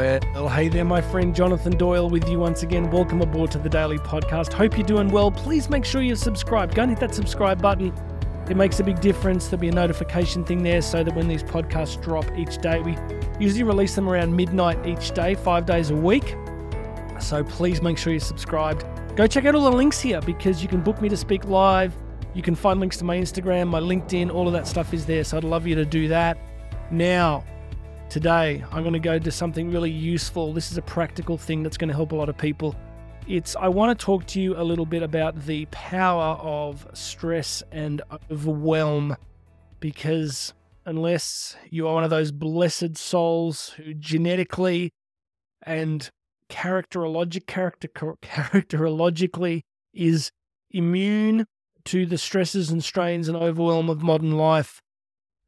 Well, hey there, my friend Jonathan Doyle with you once again. Welcome aboard to the Daily Podcast. Hope you're doing well. Please make sure you subscribe. Go and hit that subscribe button. It makes a big difference. There'll be a notification thing there so that when these podcasts drop each day, we usually release them around midnight each day, five days a week. So please make sure you're subscribed. Go check out all the links here because you can book me to speak live. You can find links to my Instagram, my LinkedIn, all of that stuff is there. So I'd love you to do that. Now, Today, I'm going to go to something really useful. This is a practical thing that's going to help a lot of people. It's I want to talk to you a little bit about the power of stress and overwhelm because unless you are one of those blessed souls who genetically and characterologic character characterologically is immune to the stresses and strains and overwhelm of modern life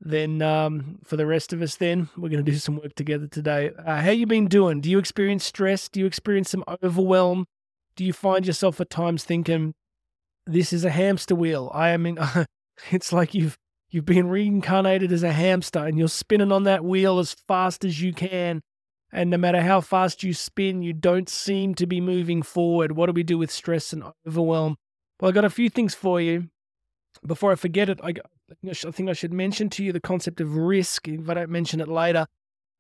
then um, for the rest of us then we're going to do some work together today. Uh, how you been doing? Do you experience stress? Do you experience some overwhelm? Do you find yourself at times thinking this is a hamster wheel. I am in it's like you've you've been reincarnated as a hamster and you're spinning on that wheel as fast as you can. And no matter how fast you spin you don't seem to be moving forward. What do we do with stress and overwhelm? Well i got a few things for you. Before i forget it i I think I should mention to you the concept of risk. If I don't mention it later,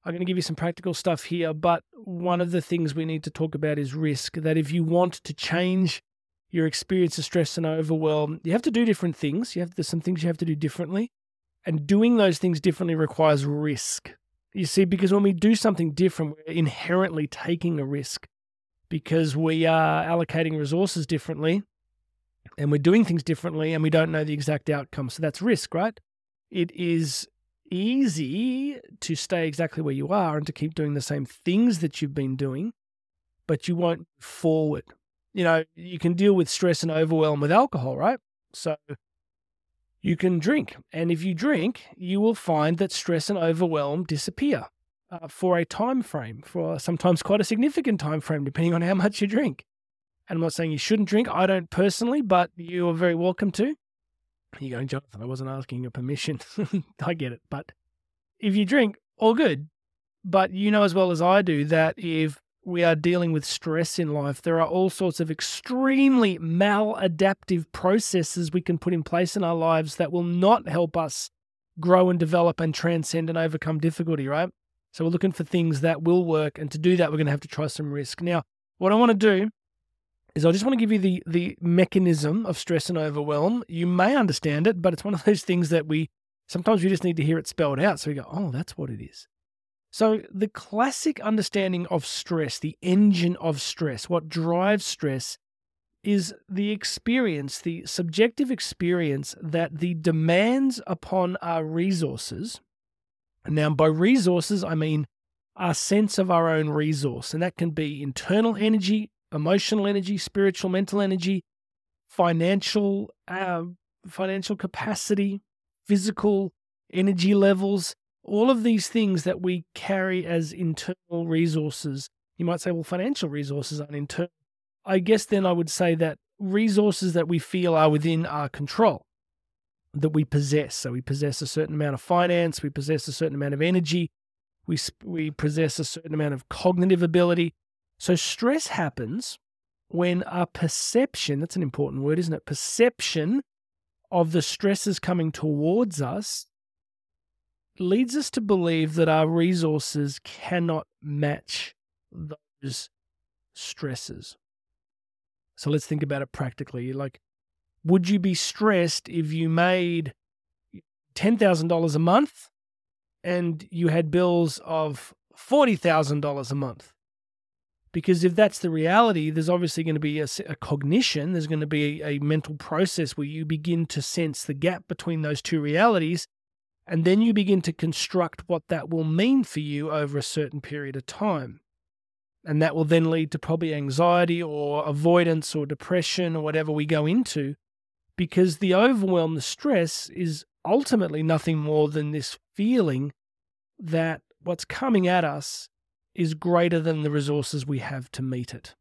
I'm going to give you some practical stuff here. But one of the things we need to talk about is risk. That if you want to change your experience of stress and overwhelm, you have to do different things. You have there's some things you have to do differently, and doing those things differently requires risk. You see, because when we do something different, we're inherently taking a risk because we are allocating resources differently and we're doing things differently and we don't know the exact outcome. So that's risk, right? It is easy to stay exactly where you are and to keep doing the same things that you've been doing, but you won't forward. You know, you can deal with stress and overwhelm with alcohol, right? So you can drink. And if you drink, you will find that stress and overwhelm disappear uh, for a time frame, for sometimes quite a significant time frame, depending on how much you drink. And I'm not saying you shouldn't drink. I don't personally, but you are very welcome to. You're going, Jonathan, I wasn't asking your permission. I get it. But if you drink, all good. But you know as well as I do that if we are dealing with stress in life, there are all sorts of extremely maladaptive processes we can put in place in our lives that will not help us grow and develop and transcend and overcome difficulty, right? So we're looking for things that will work. And to do that, we're going to have to try some risk. Now, what I want to do is I just want to give you the the mechanism of stress and overwhelm. You may understand it, but it's one of those things that we sometimes we just need to hear it spelled out. So we go, oh, that's what it is. So the classic understanding of stress, the engine of stress, what drives stress, is the experience, the subjective experience that the demands upon our resources. Now, by resources, I mean our sense of our own resource, and that can be internal energy, emotional energy, spiritual, mental energy, financial, uh, financial capacity, physical energy levels, all of these things that we carry as internal resources. You might say, well, financial resources aren't internal. I guess then I would say that resources that we feel are within our control, that we possess. So we possess a certain amount of finance, we possess a certain amount of energy, we, we possess a certain amount of cognitive ability, so stress happens when our perception, that's an important word, isn't it? Perception of the stresses coming towards us leads us to believe that our resources cannot match those stresses. So let's think about it practically. Like, would you be stressed if you made $10,000 a month and you had bills of $40,000 a month? Because if that's the reality, there's obviously going to be a, a cognition, there's going to be a, a mental process where you begin to sense the gap between those two realities. And then you begin to construct what that will mean for you over a certain period of time. And that will then lead to probably anxiety or avoidance or depression or whatever we go into, because the overwhelm, the stress is ultimately nothing more than this feeling that what's coming at us is greater than the resources we have to meet it.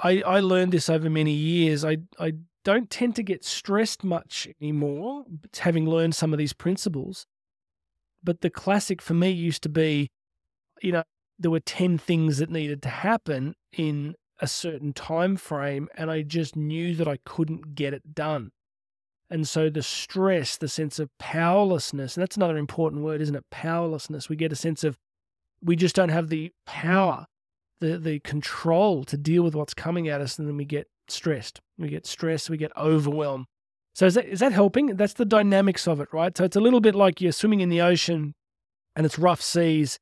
I, I learned this over many years. I, I don't tend to get stressed much anymore, having learned some of these principles. But the classic for me used to be you know, there were 10 things that needed to happen in a certain time frame and I just knew that I couldn't get it done. And so the stress, the sense of powerlessness, and that's another important word, isn't it? Powerlessness. We get a sense of we just don't have the power, the the control to deal with what's coming at us, and then we get stressed. We get stressed, we get overwhelmed. So is that is that helping? That's the dynamics of it, right? So it's a little bit like you're swimming in the ocean and it's rough seas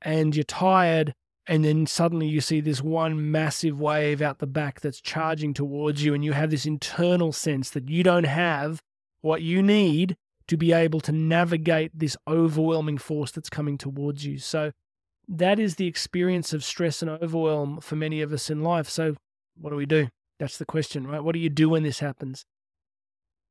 and you're tired and then suddenly you see this one massive wave out the back that's charging towards you and you have this internal sense that you don't have what you need to be able to navigate this overwhelming force that's coming towards you so that is the experience of stress and overwhelm for many of us in life so what do we do that's the question right what do you do when this happens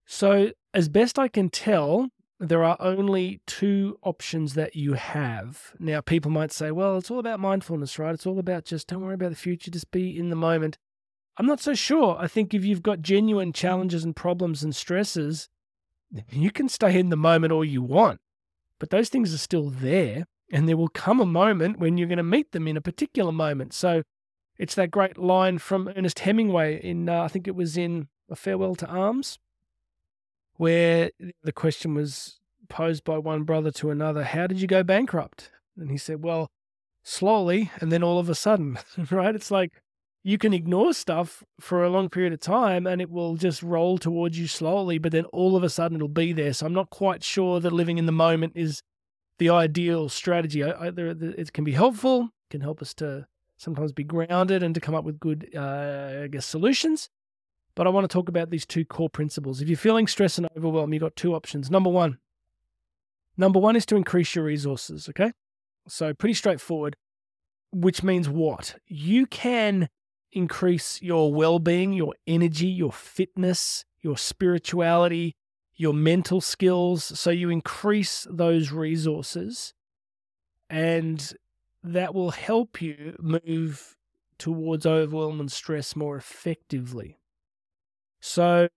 so as best i can tell there are only two options that you have. Now, people might say, well, it's all about mindfulness, right? It's all about just don't worry about the future, just be in the moment. I'm not so sure. I think if you've got genuine challenges and problems and stresses, you can stay in the moment all you want, but those things are still there. And there will come a moment when you're going to meet them in a particular moment. So it's that great line from Ernest Hemingway in, uh, I think it was in A Farewell to Arms where the question was posed by one brother to another, How did you go bankrupt? And he said, Well, slowly, and then all of a sudden, right? It's like you can ignore stuff for a long period of time and it will just roll towards you slowly, but then all of a sudden it'll be there. So I'm not quite sure that living in the moment is the ideal strategy. It can be helpful, can help us to sometimes be grounded and to come up with good, uh, I guess, solutions. But I want to talk about these two core principles. If you're feeling stress and overwhelm, you've got two options. Number one, number one is to increase your resources. Okay. So pretty straightforward, which means what? You can increase your well being, your energy, your fitness, your spirituality, your mental skills. So you increase those resources and that will help you move towards overwhelm and stress more effectively. So,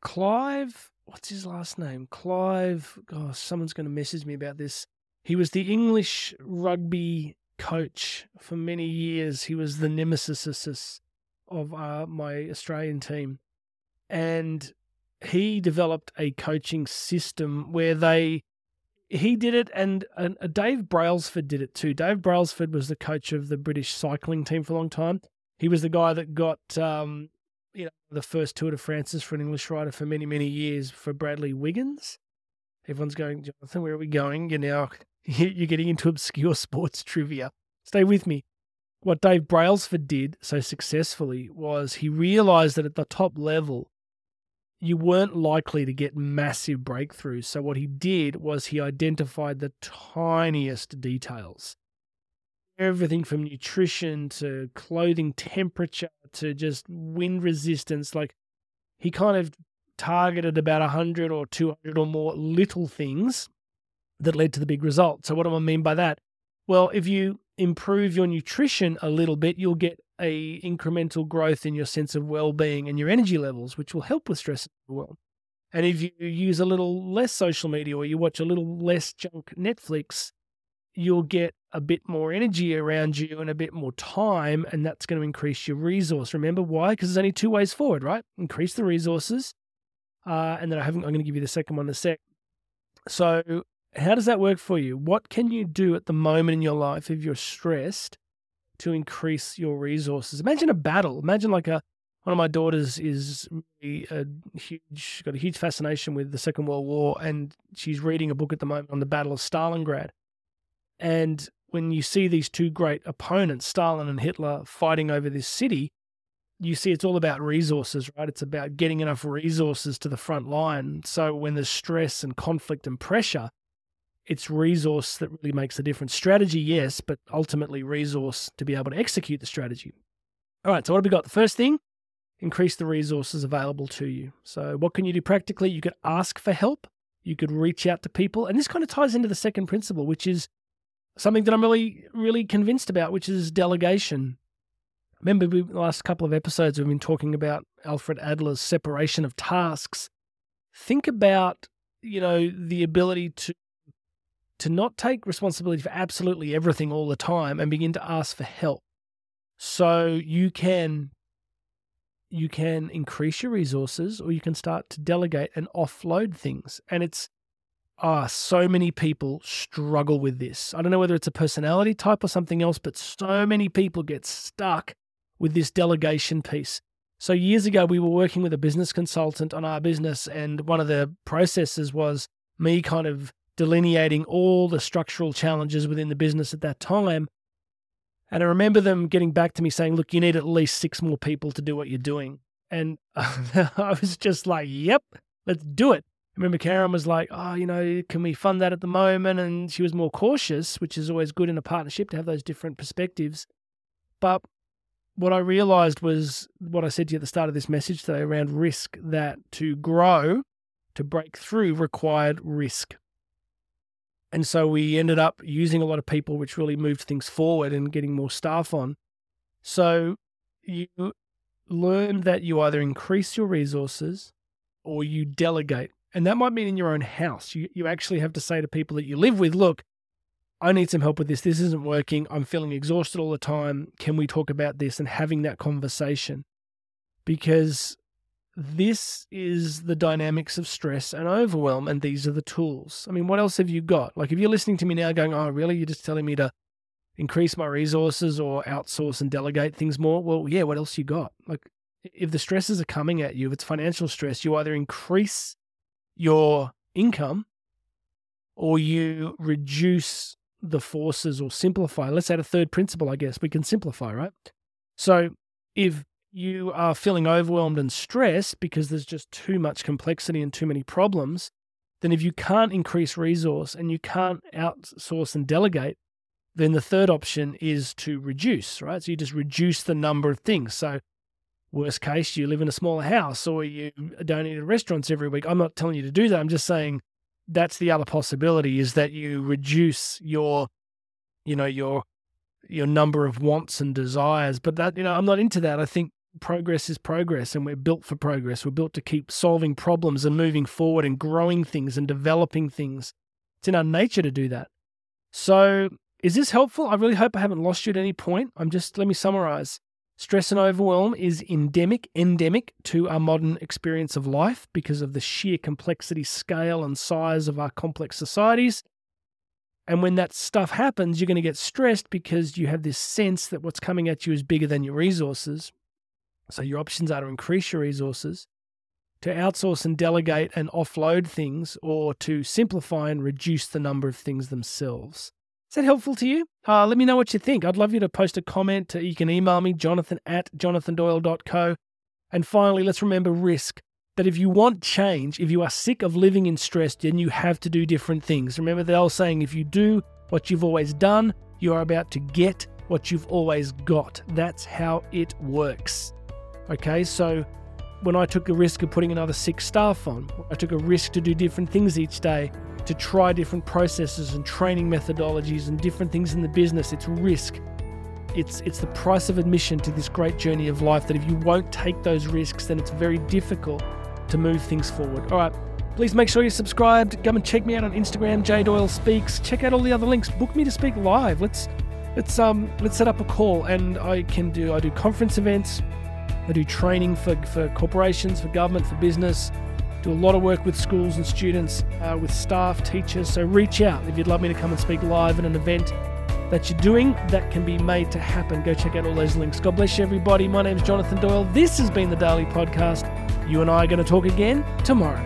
Clive, what's his last name? Clive, gosh, someone's going to message me about this. He was the English rugby coach for many years. He was the nemesis of uh, my Australian team. And he developed a coaching system where they he did it and uh, Dave Brailsford did it too. Dave Brailsford was the coach of the British cycling team for a long time. He was the guy that got um, you know, the first Tour de France for an English rider for many, many years for Bradley Wiggins. Everyone's going, Jonathan, where are we going? You're now you're getting into obscure sports trivia. Stay with me. What Dave Brailsford did so successfully was he realized that at the top level, you weren't likely to get massive breakthroughs. So what he did was he identified the tiniest details everything from nutrition to clothing temperature to just wind resistance. Like he kind of targeted about 100 or 200 or more little things that led to the big result. So, what do I mean by that? Well, if you improve your nutrition a little bit, you'll get a incremental growth in your sense of well-being and your energy levels, which will help with stress as well. And if you use a little less social media or you watch a little less junk Netflix, you'll get a bit more energy around you and a bit more time, and that's going to increase your resource. Remember why? Because there's only two ways forward, right? Increase the resources, uh, and then I. I'm going to give you the second one in a sec. So, how does that work for you? What can you do at the moment in your life if you're stressed to increase your resources? Imagine a battle. Imagine like a one of my daughters is a huge got a huge fascination with the Second World War, and she's reading a book at the moment on the Battle of Stalingrad. And when you see these two great opponents, Stalin and Hitler, fighting over this city, you see it's all about resources, right? It's about getting enough resources to the front line. So when there's stress and conflict and pressure, it's resource that really makes the difference. Strategy, yes, but ultimately resource to be able to execute the strategy. All right, so what have we got? The first thing, increase the resources available to you. So what can you do practically? You could ask for help. You could reach out to people. And this kind of ties into the second principle, which is something that I'm really, really convinced about, which is delegation. Remember, we, the last couple of episodes, we've been talking about Alfred Adler's separation of tasks. Think about, you know, the ability to to not take responsibility for absolutely everything all the time and begin to ask for help. So you can you can increase your resources or you can start to delegate and offload things. And it's ah, so many people struggle with this. I don't know whether it's a personality type or something else, but so many people get stuck with this delegation piece. So years ago, we were working with a business consultant on our business, and one of the processes was me kind of delineating all the structural challenges within the business at that time. And I remember them getting back to me saying, look, you need at least six more people to do what you're doing. And I was just like, yep, let's do it. I remember Karen was like, oh, you know, can we fund that at the moment? And she was more cautious, which is always good in a partnership to have those different perspectives. But what I realized was what I said to you at the start of this message today around risk that to grow, to break through required risk. And so we ended up using a lot of people, which really moved things forward and getting more staff on. So you learn that you either increase your resources or you delegate. And that might mean in your own house. You, you actually have to say to people that you live with, look, I need some help with this. This isn't working. I'm feeling exhausted all the time. Can we talk about this and having that conversation? Because this is the dynamics of stress and overwhelm, and these are the tools. I mean, what else have you got? Like, if you're listening to me now going, oh, really? You're just telling me to increase my resources or outsource and delegate things more? Well, yeah, what else you got? Like, if the stresses are coming at you, if it's financial stress, you either increase your income or you reduce the forces or simplify. Let's add a third principle, I guess. We can simplify, right? So if you are feeling overwhelmed and stressed because there's just too much complexity and too many problems, then if you can't increase resource and you can't outsource and delegate, then the third option is to reduce, right? So you just reduce the number of things. So, worst case, you live in a smaller house or you don't eat at restaurants every week. I'm not telling you to do that. I'm just saying that's the other possibility is that you reduce your, you know, your your number of wants and desires. But that, you know, I'm not into that. I think progress is progress and we're built for progress. We're built to keep solving problems and moving forward and growing things and developing things. It's in our nature to do that. So, is this helpful? I really hope I haven't lost you at any point. I'm just, let me summarize. Stress and overwhelm is endemic, endemic to our modern experience of life because of the sheer complexity, scale, and size of our complex societies. And when that stuff happens, you're going to get stressed because you have this sense that what's coming at you is bigger than your resources. So your options are to increase your resources, to outsource and delegate and offload things, or to simplify and reduce the number of things themselves. Is that helpful to you? Uh, let me know what you think. I'd love you to post a comment. You can email me, jonathan at jonathandoyle.co. And finally, let's remember risk. That if you want change, if you are sick of living in stress, then you have to do different things. Remember the old saying if you do what you've always done, you are about to get what you've always got. That's how it works. Okay, so when I took the risk of putting another six staff on, I took a risk to do different things each day, to try different processes and training methodologies and different things in the business. It's risk. It's it's the price of admission to this great journey of life that if you won't take those risks, then it's very difficult to move things forward. All right. Please make sure you're subscribed. Come and check me out on Instagram, J Doyle Speaks. Check out all the other links. Book me to speak live. Let's let's um let's set up a call and I can do I do conference events, I do training for, for corporations, for government, for business. Do a lot of work with schools and students, uh, with staff, teachers. So reach out if you'd love me to come and speak live at an event that you're doing that can be made to happen. Go check out all those links. God bless you, everybody. My name is Jonathan Doyle. This has been the Daily Podcast. You and I are going to talk again tomorrow.